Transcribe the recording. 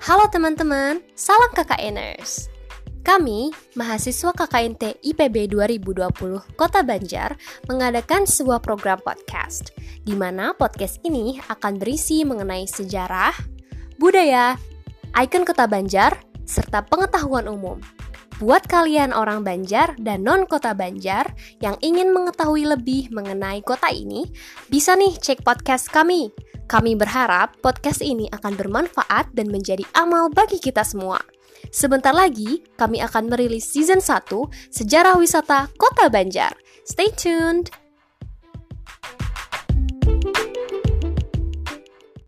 Halo teman-teman, salam KKNers. Kami, mahasiswa KKNT IPB 2020 Kota Banjar, mengadakan sebuah program podcast, di mana podcast ini akan berisi mengenai sejarah, budaya, ikon Kota Banjar, serta pengetahuan umum. Buat kalian orang Banjar dan non-kota Banjar yang ingin mengetahui lebih mengenai kota ini, bisa nih cek podcast kami. Kami berharap podcast ini akan bermanfaat dan menjadi amal bagi kita semua. Sebentar lagi, kami akan merilis season 1 Sejarah Wisata Kota Banjar. Stay tuned!